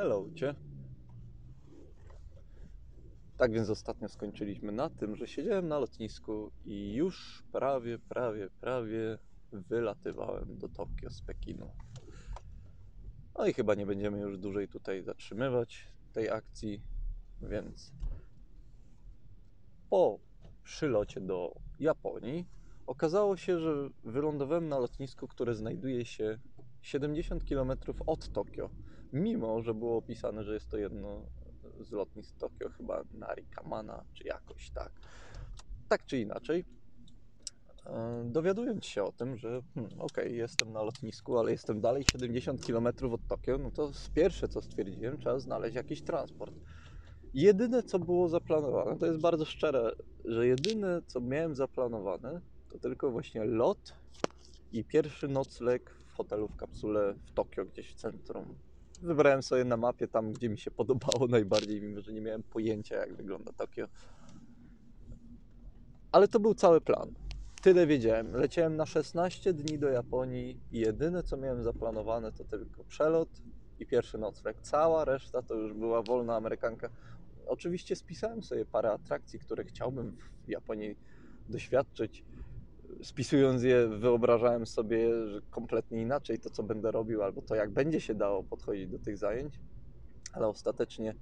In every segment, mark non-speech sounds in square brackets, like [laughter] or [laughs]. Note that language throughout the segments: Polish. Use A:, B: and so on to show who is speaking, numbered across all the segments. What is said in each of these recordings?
A: Hello, cię. Tak więc ostatnio skończyliśmy na tym, że siedziałem na lotnisku i już prawie, prawie, prawie wylatywałem do Tokio z Pekinu. No i chyba nie będziemy już dłużej tutaj zatrzymywać tej akcji, więc po przylocie do Japonii okazało się, że wylądowałem na lotnisku, które znajduje się 70 km od Tokio mimo że było opisane, że jest to jedno z lotnisk Tokio, chyba Narikamana, czy jakoś tak. Tak czy inaczej, e, dowiadując się o tym, że hmm, okej, jestem na lotnisku, ale jestem dalej 70 km od Tokio, no to z pierwsze co stwierdziłem, trzeba znaleźć jakiś transport. Jedyne co było zaplanowane, to jest bardzo szczere, że jedyne co miałem zaplanowane, to tylko właśnie lot i pierwszy nocleg w hotelu w kapsule w Tokio, gdzieś w centrum wybrałem sobie na mapie tam, gdzie mi się podobało [laughs] najbardziej, mimo że nie miałem pojęcia, jak wygląda Tokio. Ale to był cały plan. Tyle wiedziałem. Leciałem na 16 dni do Japonii i jedyne, co miałem zaplanowane, to tylko przelot i pierwszy nocleg. Cała reszta to już była wolna amerykanka. Oczywiście spisałem sobie parę atrakcji, które chciałbym w Japonii doświadczyć spisując je, wyobrażałem sobie, że kompletnie inaczej to, co będę robił, albo to, jak będzie się dało podchodzić do tych zajęć, ale ostatecznie,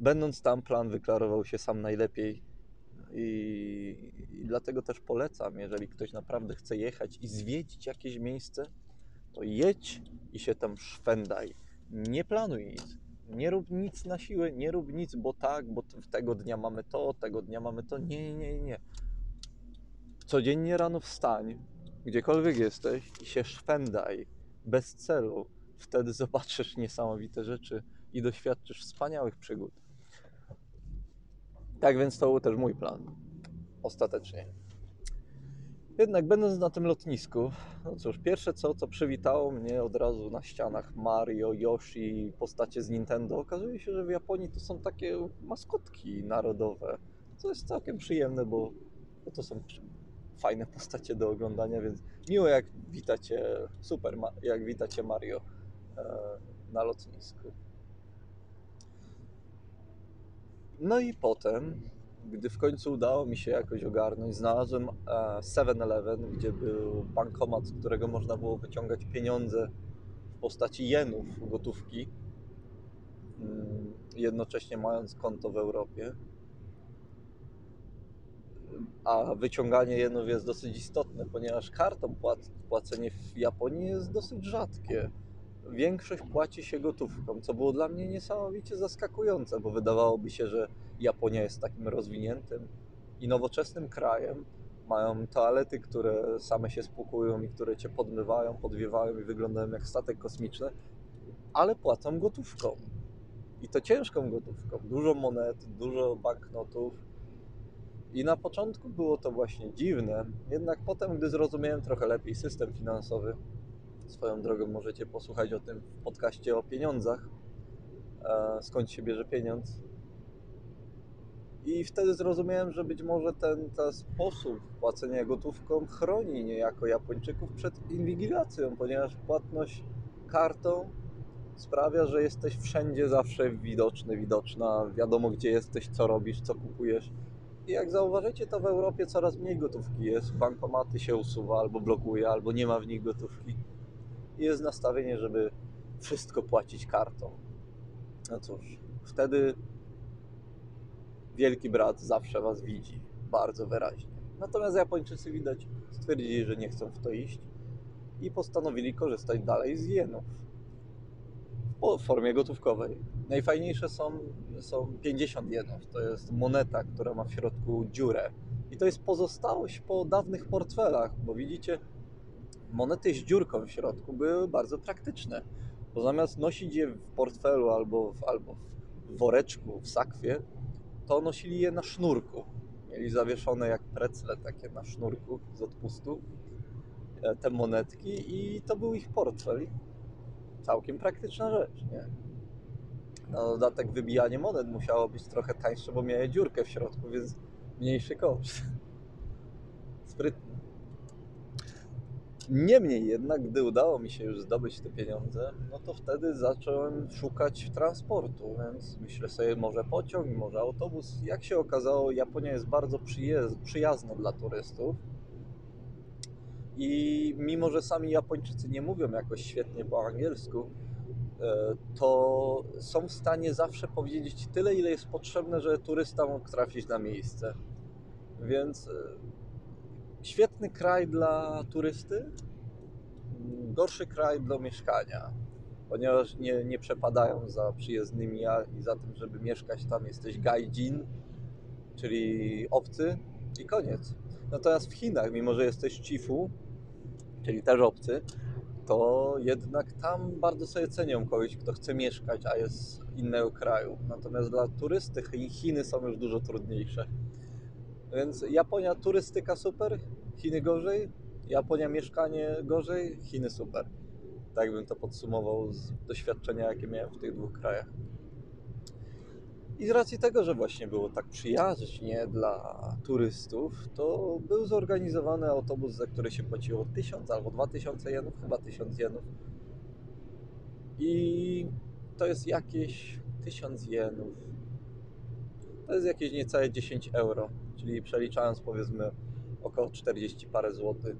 A: będąc tam, plan wyklarował się sam najlepiej. I, I dlatego też polecam, jeżeli ktoś naprawdę chce jechać i zwiedzić jakieś miejsce, to jedź i się tam szwendaj. Nie planuj nic. Nie rób nic na siłę, nie rób nic, bo tak, bo tego dnia mamy to, tego dnia mamy to. Nie, nie, nie codziennie rano wstań, gdziekolwiek jesteś i się szwendaj bez celu. Wtedy zobaczysz niesamowite rzeczy i doświadczysz wspaniałych przygód. Tak więc to był też mój plan. Ostatecznie. Jednak będąc na tym lotnisku, no cóż, pierwsze co, co przywitało mnie od razu na ścianach Mario, Yoshi, postacie z Nintendo, okazuje się, że w Japonii to są takie maskotki narodowe, co jest całkiem przyjemne, bo to są fajne postacie do oglądania, więc miło jak witacie, super jak witacie Mario e, na lotnisku. No i potem, gdy w końcu udało mi się jakoś ogarnąć, znalazłem 7-Eleven, e, gdzie był bankomat, z którego można było wyciągać pieniądze w postaci jenów, gotówki, mm, jednocześnie mając konto w Europie a wyciąganie jenów jest dosyć istotne, ponieważ kartą płacenie w Japonii jest dosyć rzadkie. Większość płaci się gotówką, co było dla mnie niesamowicie zaskakujące, bo wydawałoby się, że Japonia jest takim rozwiniętym i nowoczesnym krajem. Mają toalety, które same się spłukują i które cię podmywają, podwiewają i wyglądają jak statek kosmiczny, ale płacą gotówką. I to ciężką gotówką. Dużo monet, dużo banknotów i na początku było to właśnie dziwne, jednak potem, gdy zrozumiałem trochę lepiej system finansowy, swoją drogą możecie posłuchać o tym w podcaście o pieniądzach, e, skąd się bierze pieniądz. I wtedy zrozumiałem, że być może ten, ten sposób płacenia gotówką chroni niejako Japończyków przed inwigilacją, ponieważ płatność kartą sprawia, że jesteś wszędzie zawsze widoczny, widoczna, wiadomo gdzie jesteś, co robisz, co kupujesz jak zauważycie, to w Europie coraz mniej gotówki jest. Bankomaty się usuwa, albo blokuje, albo nie ma w nich gotówki. Jest nastawienie, żeby wszystko płacić kartą. No cóż, wtedy wielki brat zawsze was widzi bardzo wyraźnie. Natomiast Japończycy widać stwierdzili, że nie chcą w to iść i postanowili korzystać dalej z jenów w formie gotówkowej. Najfajniejsze są, są 50 jenów. To jest moneta, która ma w środku dziurę. I to jest pozostałość po dawnych portfelach, bo widzicie, monety z dziurką w środku były bardzo praktyczne. Bo zamiast nosić je w portfelu albo w, albo w woreczku, w sakwie, to nosili je na sznurku. Mieli zawieszone jak precle takie na sznurku z odpustu e, te monetki i to był ich portfel całkiem praktyczna rzecz, nie? Na dodatek wybijanie monet musiało być trochę tańsze, bo miały dziurkę w środku, więc mniejszy koszt. [laughs] Sprytny. Niemniej jednak, gdy udało mi się już zdobyć te pieniądze, no to wtedy zacząłem szukać transportu, więc myślę sobie, może pociąg, może autobus. Jak się okazało, Japonia jest bardzo przyjaz- przyjazna dla turystów. I mimo, że sami Japończycy nie mówią jakoś świetnie po angielsku, e, to są w stanie zawsze powiedzieć tyle, ile jest potrzebne, żeby turysta mógł trafić na miejsce. Więc e, świetny kraj dla turysty, gorszy kraj do mieszkania, ponieważ nie, nie przepadają za przyjezdnymi i za tym, żeby mieszkać tam jesteś gaijin, czyli obcy i koniec. Natomiast w Chinach, mimo że jesteś chifu, czyli też obcy, to jednak tam bardzo sobie cenią kogoś, kto chce mieszkać, a jest z innego kraju. Natomiast dla turysty Chi- Chiny są już dużo trudniejsze. Więc Japonia turystyka super, Chiny gorzej, Japonia mieszkanie gorzej, Chiny super. Tak bym to podsumował z doświadczenia, jakie miałem w tych dwóch krajach. I z racji tego, że właśnie było tak przyjaźnie dla turystów, to był zorganizowany autobus, za który się płaciło 1000 albo 2000 jenów, chyba 1000 jenów. I to jest jakieś 1000 jenów. To jest jakieś niecałe 10 euro, czyli przeliczając powiedzmy około 40 parę złotych.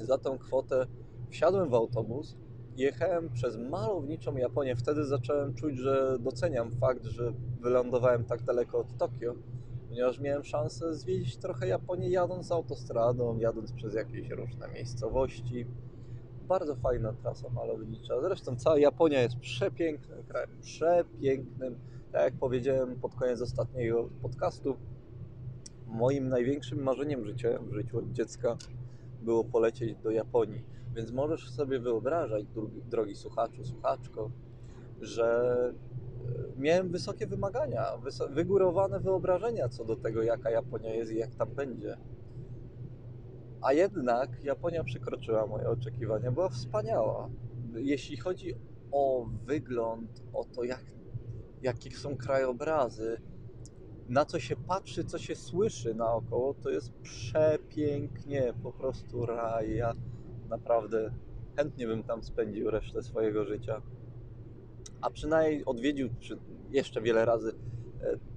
A: Za tą kwotę wsiadłem w autobus jechałem przez malowniczą Japonię. Wtedy zacząłem czuć, że doceniam fakt, że wylądowałem tak daleko od Tokio, ponieważ miałem szansę zwiedzić trochę Japonię jadąc autostradą, jadąc przez jakieś różne miejscowości. Bardzo fajna trasa malownicza. Zresztą cała Japonia jest przepięknym krajem, przepięknym. Tak jak powiedziałem pod koniec ostatniego podcastu, moim największym marzeniem życiowym w życiu od dziecka było polecieć do Japonii. Więc możesz sobie wyobrażać, drogi, słuchaczu, słuchaczko, że e, miałem wysokie wymagania, wygórowane wyobrażenia co do tego, jaka Japonia jest i jak tam będzie. A jednak Japonia przekroczyła moje oczekiwania, była wspaniała. Jeśli chodzi o wygląd, o to, jak, jakie są krajobrazy, na co się patrzy, co się słyszy naokoło, to jest przepięknie, po prostu raj. Naprawdę chętnie bym tam spędził resztę swojego życia. A przynajmniej odwiedził przy, jeszcze wiele razy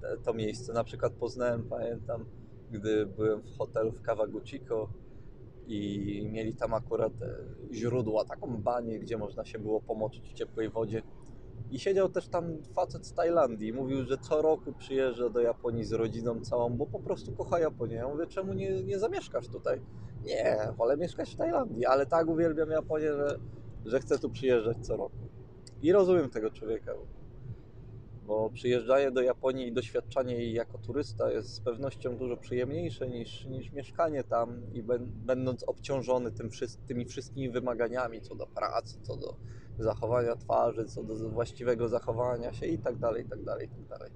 A: e, to miejsce. Na przykład poznałem, pamiętam, gdy byłem w hotelu w Kawaguchiko i mieli tam akurat e, źródła, taką banię, gdzie można się było pomoczyć w ciepłej wodzie. I siedział też tam facet z Tajlandii. Mówił, że co roku przyjeżdża do Japonii z rodziną całą, bo po prostu kocha Japonię. Ja mówię, czemu nie, nie zamieszkasz tutaj? Nie, wolę mieszkać w Tajlandii, ale tak uwielbiam Japonię, że, że chcę tu przyjeżdżać co roku. I rozumiem tego człowieka, bo przyjeżdżanie do Japonii i doświadczanie jej jako turysta jest z pewnością dużo przyjemniejsze niż, niż mieszkanie tam i będąc obciążony tym, tymi wszystkimi wymaganiami co do pracy, co do zachowania twarzy, co do właściwego zachowania się i tak dalej, i tak dalej, i tak dalej.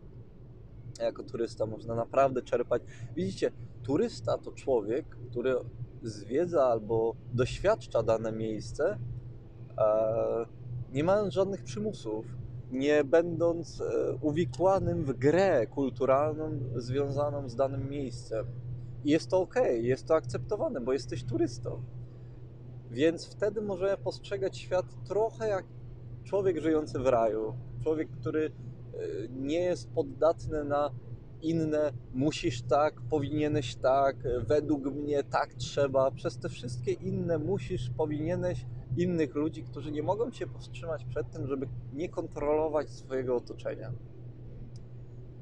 A: Jako turysta można naprawdę czerpać. Widzicie, turysta to człowiek, który zwiedza albo doświadcza dane miejsce, nie mając żadnych przymusów, nie będąc e, uwikłanym w grę kulturalną związaną z danym miejscem. I jest to ok, jest to akceptowane, bo jesteś turystą. Więc wtedy możemy postrzegać świat trochę jak człowiek żyjący w raju. Człowiek, który e, nie jest poddatny na inne musisz tak, powinieneś tak, według mnie tak trzeba. Przez te wszystkie inne musisz, powinieneś innych ludzi, którzy nie mogą się powstrzymać przed tym, żeby nie kontrolować swojego otoczenia.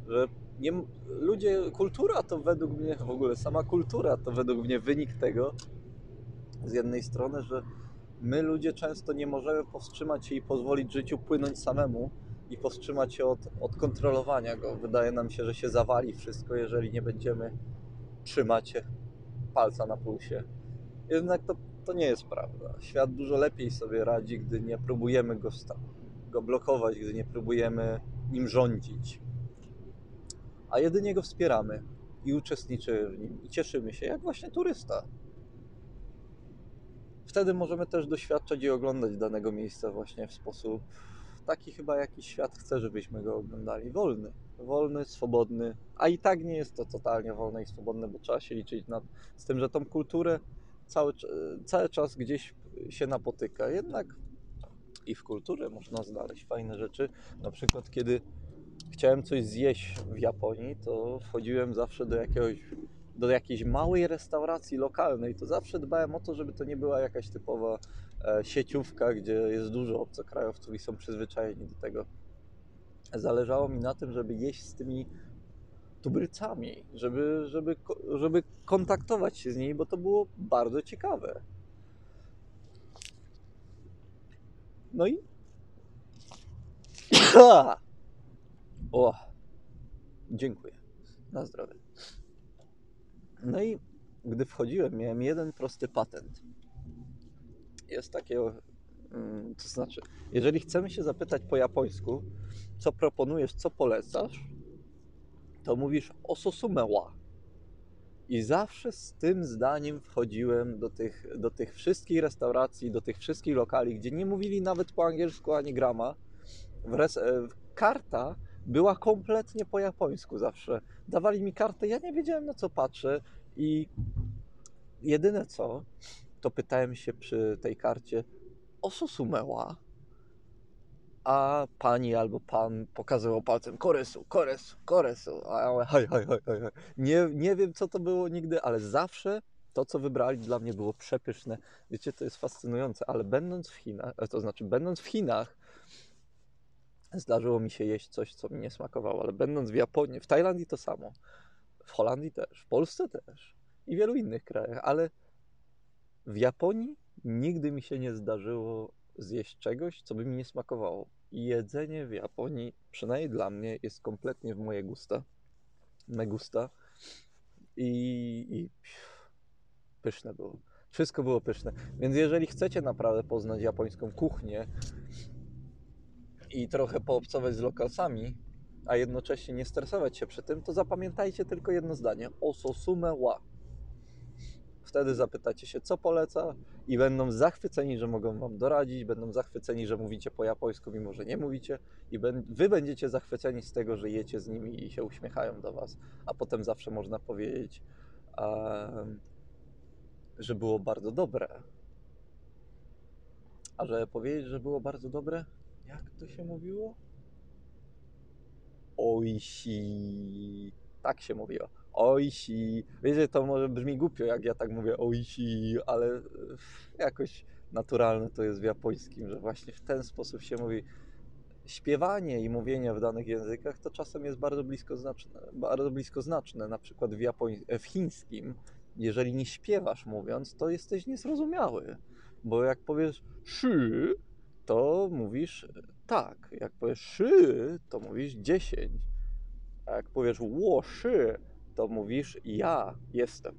A: Że nie, ludzie, kultura to według mnie, w ogóle sama kultura to według mnie wynik tego, z jednej strony, że my ludzie często nie możemy powstrzymać się i pozwolić życiu płynąć samemu i powstrzymać się od, od kontrolowania go. Wydaje nam się, że się zawali wszystko, jeżeli nie będziemy trzymać palca na pulsie. Jednak to, to nie jest prawda. Świat dużo lepiej sobie radzi, gdy nie próbujemy go, go blokować, gdy nie próbujemy nim rządzić, a jedynie go wspieramy i uczestniczymy w nim i cieszymy się, jak właśnie turysta. Wtedy możemy też doświadczać i oglądać danego miejsca właśnie w sposób taki chyba, jaki świat chce, żebyśmy go oglądali. Wolny, wolny, swobodny, a i tak nie jest to totalnie wolne i swobodne, bo trzeba się liczyć nad, z tym, że tą kulturę cały, cały czas gdzieś się napotyka. Jednak i w kulturze można znaleźć fajne rzeczy. Na przykład, kiedy chciałem coś zjeść w Japonii, to wchodziłem zawsze do jakiegoś do jakiejś małej restauracji lokalnej, to zawsze dbałem o to, żeby to nie była jakaś typowa e, sieciówka, gdzie jest dużo obcokrajowców i są przyzwyczajeni do tego. Zależało mi na tym, żeby jeść z tymi tubylcami, żeby, żeby, żeby kontaktować się z nimi, bo to było bardzo ciekawe. No i. [coughs] O! Dziękuję. Na zdrowie. No i gdy wchodziłem, miałem jeden prosty patent. Jest takie, mm, to znaczy, jeżeli chcemy się zapytać po japońsku, co proponujesz, co polecasz, to mówisz ososumewa. I zawsze z tym zdaniem wchodziłem do tych, do tych wszystkich restauracji, do tych wszystkich lokali, gdzie nie mówili nawet po angielsku ani grama. Wres, e, karta była kompletnie po japońsku zawsze. Dawali mi kartę, ja nie wiedziałem na co patrzę i jedyne co, to pytałem się przy tej karcie o Susumeła, a pani albo pan pokazywał palcem koresu, koresu, koresu, a ja mówię, haj, haj, haj, haj. haj. Nie, nie wiem co to było nigdy, ale zawsze to, co wybrali dla mnie było przepyszne. Wiecie, to jest fascynujące, ale będąc w Chinach, e, to znaczy będąc w Chinach, zdarzyło mi się jeść coś, co mi nie smakowało, ale będąc w Japonii, w Tajlandii to samo, w Holandii też, w Polsce też i wielu innych krajach, ale w Japonii nigdy mi się nie zdarzyło zjeść czegoś, co by mi nie smakowało. Jedzenie w Japonii, przynajmniej dla mnie, jest kompletnie w moje gusta. Me gusta. I, i pyszne było. Wszystko było pyszne. Więc jeżeli chcecie naprawdę poznać japońską kuchnię i trochę poobcować z lokalsami, a jednocześnie nie stresować się przy tym, to zapamiętajcie tylko jedno zdanie. Ososume wa. Wtedy zapytacie się, co poleca i będą zachwyceni, że mogą wam doradzić, będą zachwyceni, że mówicie po japońsku, mimo że nie mówicie i wy będziecie zachwyceni z tego, że jecie z nimi i się uśmiechają do was, a potem zawsze można powiedzieć, że było bardzo dobre. A że powiedzieć, że było bardzo dobre, jak to się mówiło? Oishi. Tak się mówiło. Oishi. Wiecie, to może brzmi głupio, jak ja tak mówię oishi, ale e, jakoś naturalne to jest w japońskim, że właśnie w ten sposób się mówi. Śpiewanie i mówienie w danych językach to czasem jest bardzo blisko znaczne. Bardzo blisko znaczne. Na przykład w, japoń... w chińskim, jeżeli nie śpiewasz mówiąc, to jesteś niezrozumiały. Bo jak powiesz szy, to mówisz tak. Jak powiesz szy, to mówisz 10. A jak powiesz ło szy, to mówisz ja jestem.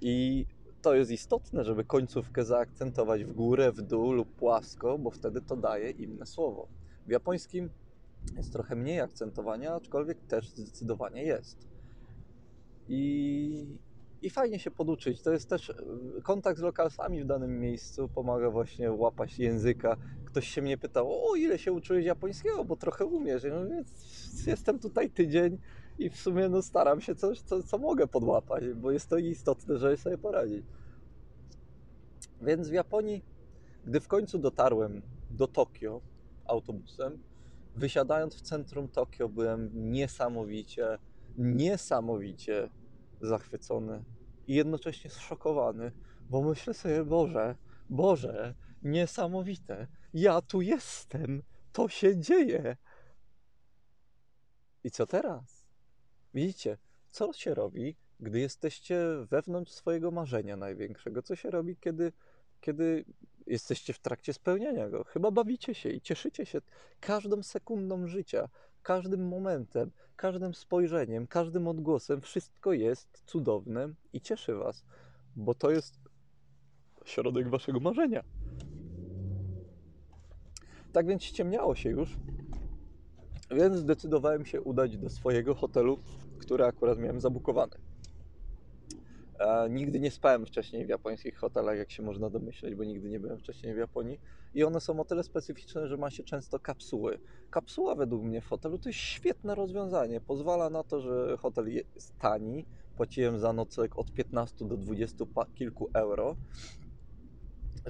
A: I to jest istotne, żeby końcówkę zaakcentować w górę, w dół lub płasko, bo wtedy to daje inne słowo. W japońskim jest trochę mniej akcentowania, aczkolwiek też zdecydowanie jest. I, I fajnie się poduczyć. To jest też kontakt z lokalsami w danym miejscu, pomaga właśnie łapać języka. Ktoś się mnie pytał, o ile się uczyłeś japońskiego, bo trochę umiesz. Ja mówię, jestem tutaj tydzień i w sumie no, staram się coś, co, co mogę podłapać, bo jest to istotne, żeby sobie poradzić. Więc w Japonii, gdy w końcu dotarłem do Tokio autobusem, wysiadając w centrum Tokio, byłem niesamowicie, niesamowicie zachwycony i jednocześnie zszokowany, bo myślę sobie, Boże, Boże, niesamowite, ja tu jestem, to się dzieje. I co teraz? Widzicie, co się robi, gdy jesteście wewnątrz swojego marzenia największego? Co się robi, kiedy, kiedy jesteście w trakcie spełniania go? Chyba bawicie się i cieszycie się każdą sekundą życia, każdym momentem, każdym spojrzeniem, każdym odgłosem. Wszystko jest cudowne i cieszy Was, bo to jest środek Waszego marzenia. Tak więc ściemniało się już, więc zdecydowałem się udać do swojego hotelu, który akurat miałem zabukowany. E, nigdy nie spałem wcześniej w japońskich hotelach, jak się można domyśleć, bo nigdy nie byłem wcześniej w Japonii. I one są o tyle specyficzne, że ma się często kapsuły. Kapsuła według mnie w hotelu to jest świetne rozwiązanie. Pozwala na to, że hotel jest tani, Płaciłem za nocleg od 15 do 20 pa- kilku euro.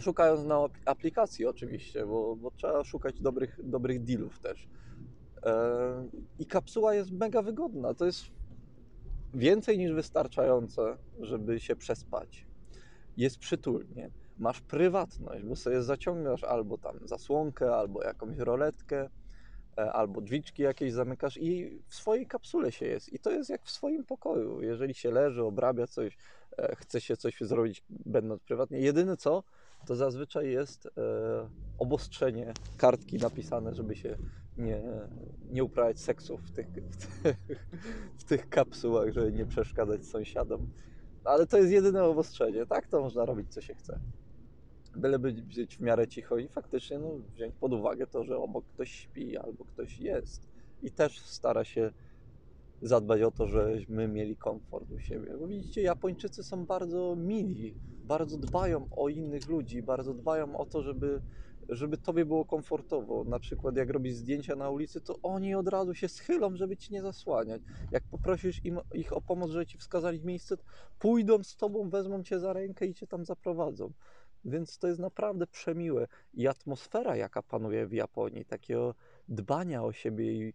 A: Szukając na ap- aplikacji oczywiście, bo, bo trzeba szukać dobrych, dobrych dealów też. E, I kapsuła jest mega wygodna. To jest więcej niż wystarczające, żeby się przespać. Jest przytulnie. Masz prywatność, bo sobie zaciągasz albo tam zasłonkę, albo jakąś roletkę, e, albo drzwiczki jakieś zamykasz i w swojej kapsule się jest. I to jest jak w swoim pokoju. Jeżeli się leży, obrabia coś, e, chce się coś zrobić będąc prywatnie. Jedyne co, to zazwyczaj jest e, obostrzenie kartki napisane, żeby się nie, nie uprawiać seksu w tych, w, tych, w tych kapsułach, żeby nie przeszkadzać sąsiadom. Ale to jest jedyne obostrzenie. Tak to można robić, co się chce. Byleby być w miarę cicho i faktycznie no, wziąć pod uwagę to, że obok ktoś śpi albo ktoś jest. I też stara się zadbać o to, żebyśmy mieli komfort u siebie. Bo widzicie, Japończycy są bardzo mili, bardzo dbają o innych ludzi, bardzo dbają o to, żeby, żeby tobie było komfortowo. Na przykład jak robisz zdjęcia na ulicy, to oni od razu się schylą, żeby ci nie zasłaniać. Jak poprosisz im, ich o pomoc, żeby ci wskazali miejsce, pójdą z tobą, wezmą cię za rękę i cię tam zaprowadzą. Więc to jest naprawdę przemiłe. I atmosfera, jaka panuje w Japonii, takiego dbania o siebie i,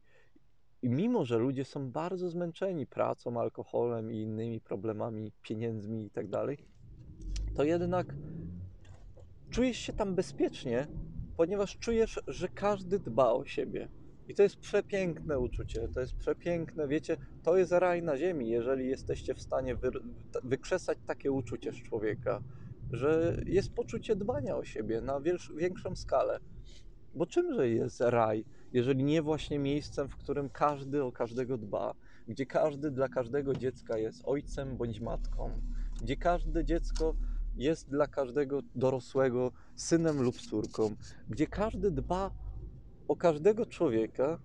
A: i mimo, że ludzie są bardzo zmęczeni pracą, alkoholem i innymi problemami, pieniędzmi i tak dalej, to jednak czujesz się tam bezpiecznie, ponieważ czujesz, że każdy dba o siebie. I to jest przepiękne uczucie, to jest przepiękne, wiecie, to jest raj na ziemi, jeżeli jesteście w stanie wy, wykrzesać takie uczucie z człowieka, że jest poczucie dbania o siebie na większą skalę. Bo czymże jest raj, jeżeli nie właśnie miejscem, w którym każdy o każdego dba, gdzie każdy dla każdego dziecka jest ojcem bądź matką, gdzie każde dziecko jest dla każdego dorosłego synem lub córką, gdzie każdy dba o każdego człowieka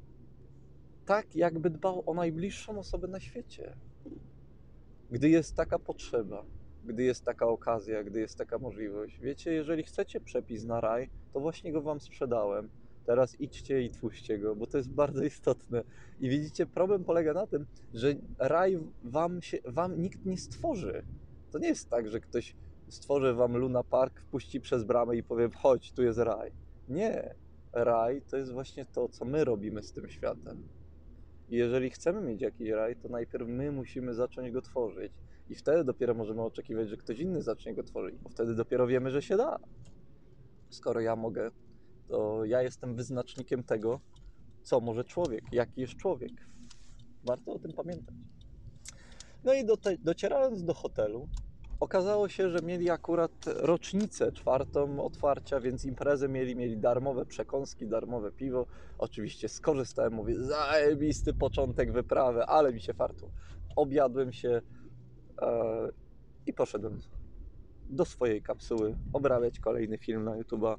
A: tak, jakby dbał o najbliższą osobę na świecie. Gdy jest taka potrzeba, gdy jest taka okazja, gdy jest taka możliwość. Wiecie, jeżeli chcecie przepis na raj, to właśnie go wam sprzedałem. Teraz idźcie i twórzcie go, bo to jest bardzo istotne. I widzicie, problem polega na tym, że raj wam, się, wam nikt nie stworzy. To nie jest tak, że ktoś stworzy wam Luna Park, wpuści przez bramę i powie, chodź, tu jest raj. Nie. Raj to jest właśnie to, co my robimy z tym światem. I jeżeli chcemy mieć jakiś raj, to najpierw my musimy zacząć go tworzyć. I wtedy dopiero możemy oczekiwać, że ktoś inny zacznie go tworzyć, bo wtedy dopiero wiemy, że się da. Skoro ja mogę, to ja jestem wyznacznikiem tego, co może człowiek, jaki jest człowiek. Warto o tym pamiętać. No i do te, docierając do hotelu, okazało się, że mieli akurat rocznicę czwartą otwarcia, więc imprezę mieli, mieli darmowe przekąski, darmowe piwo. Oczywiście skorzystałem, mówię, zajebisty początek wyprawy, ale mi się fartu. Objadłem się e, i poszedłem do swojej kapsuły obrabiać kolejny film na YouTube'a.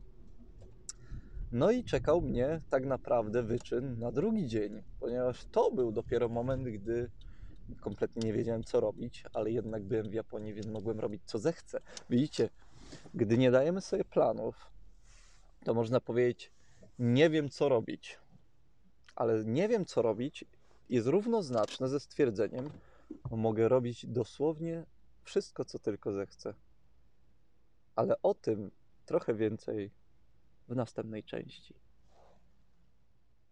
A: No i czekał mnie tak naprawdę wyczyn na drugi dzień, ponieważ to był dopiero moment, gdy kompletnie nie wiedziałem co robić, ale jednak byłem w Japonii, więc mogłem robić co zechcę. Widzicie, gdy nie dajemy sobie planów, to można powiedzieć, nie wiem co robić. Ale nie wiem co robić jest równoznaczne ze stwierdzeniem, mogę robić dosłownie wszystko, co tylko zechcę. Ale o tym trochę więcej w następnej części.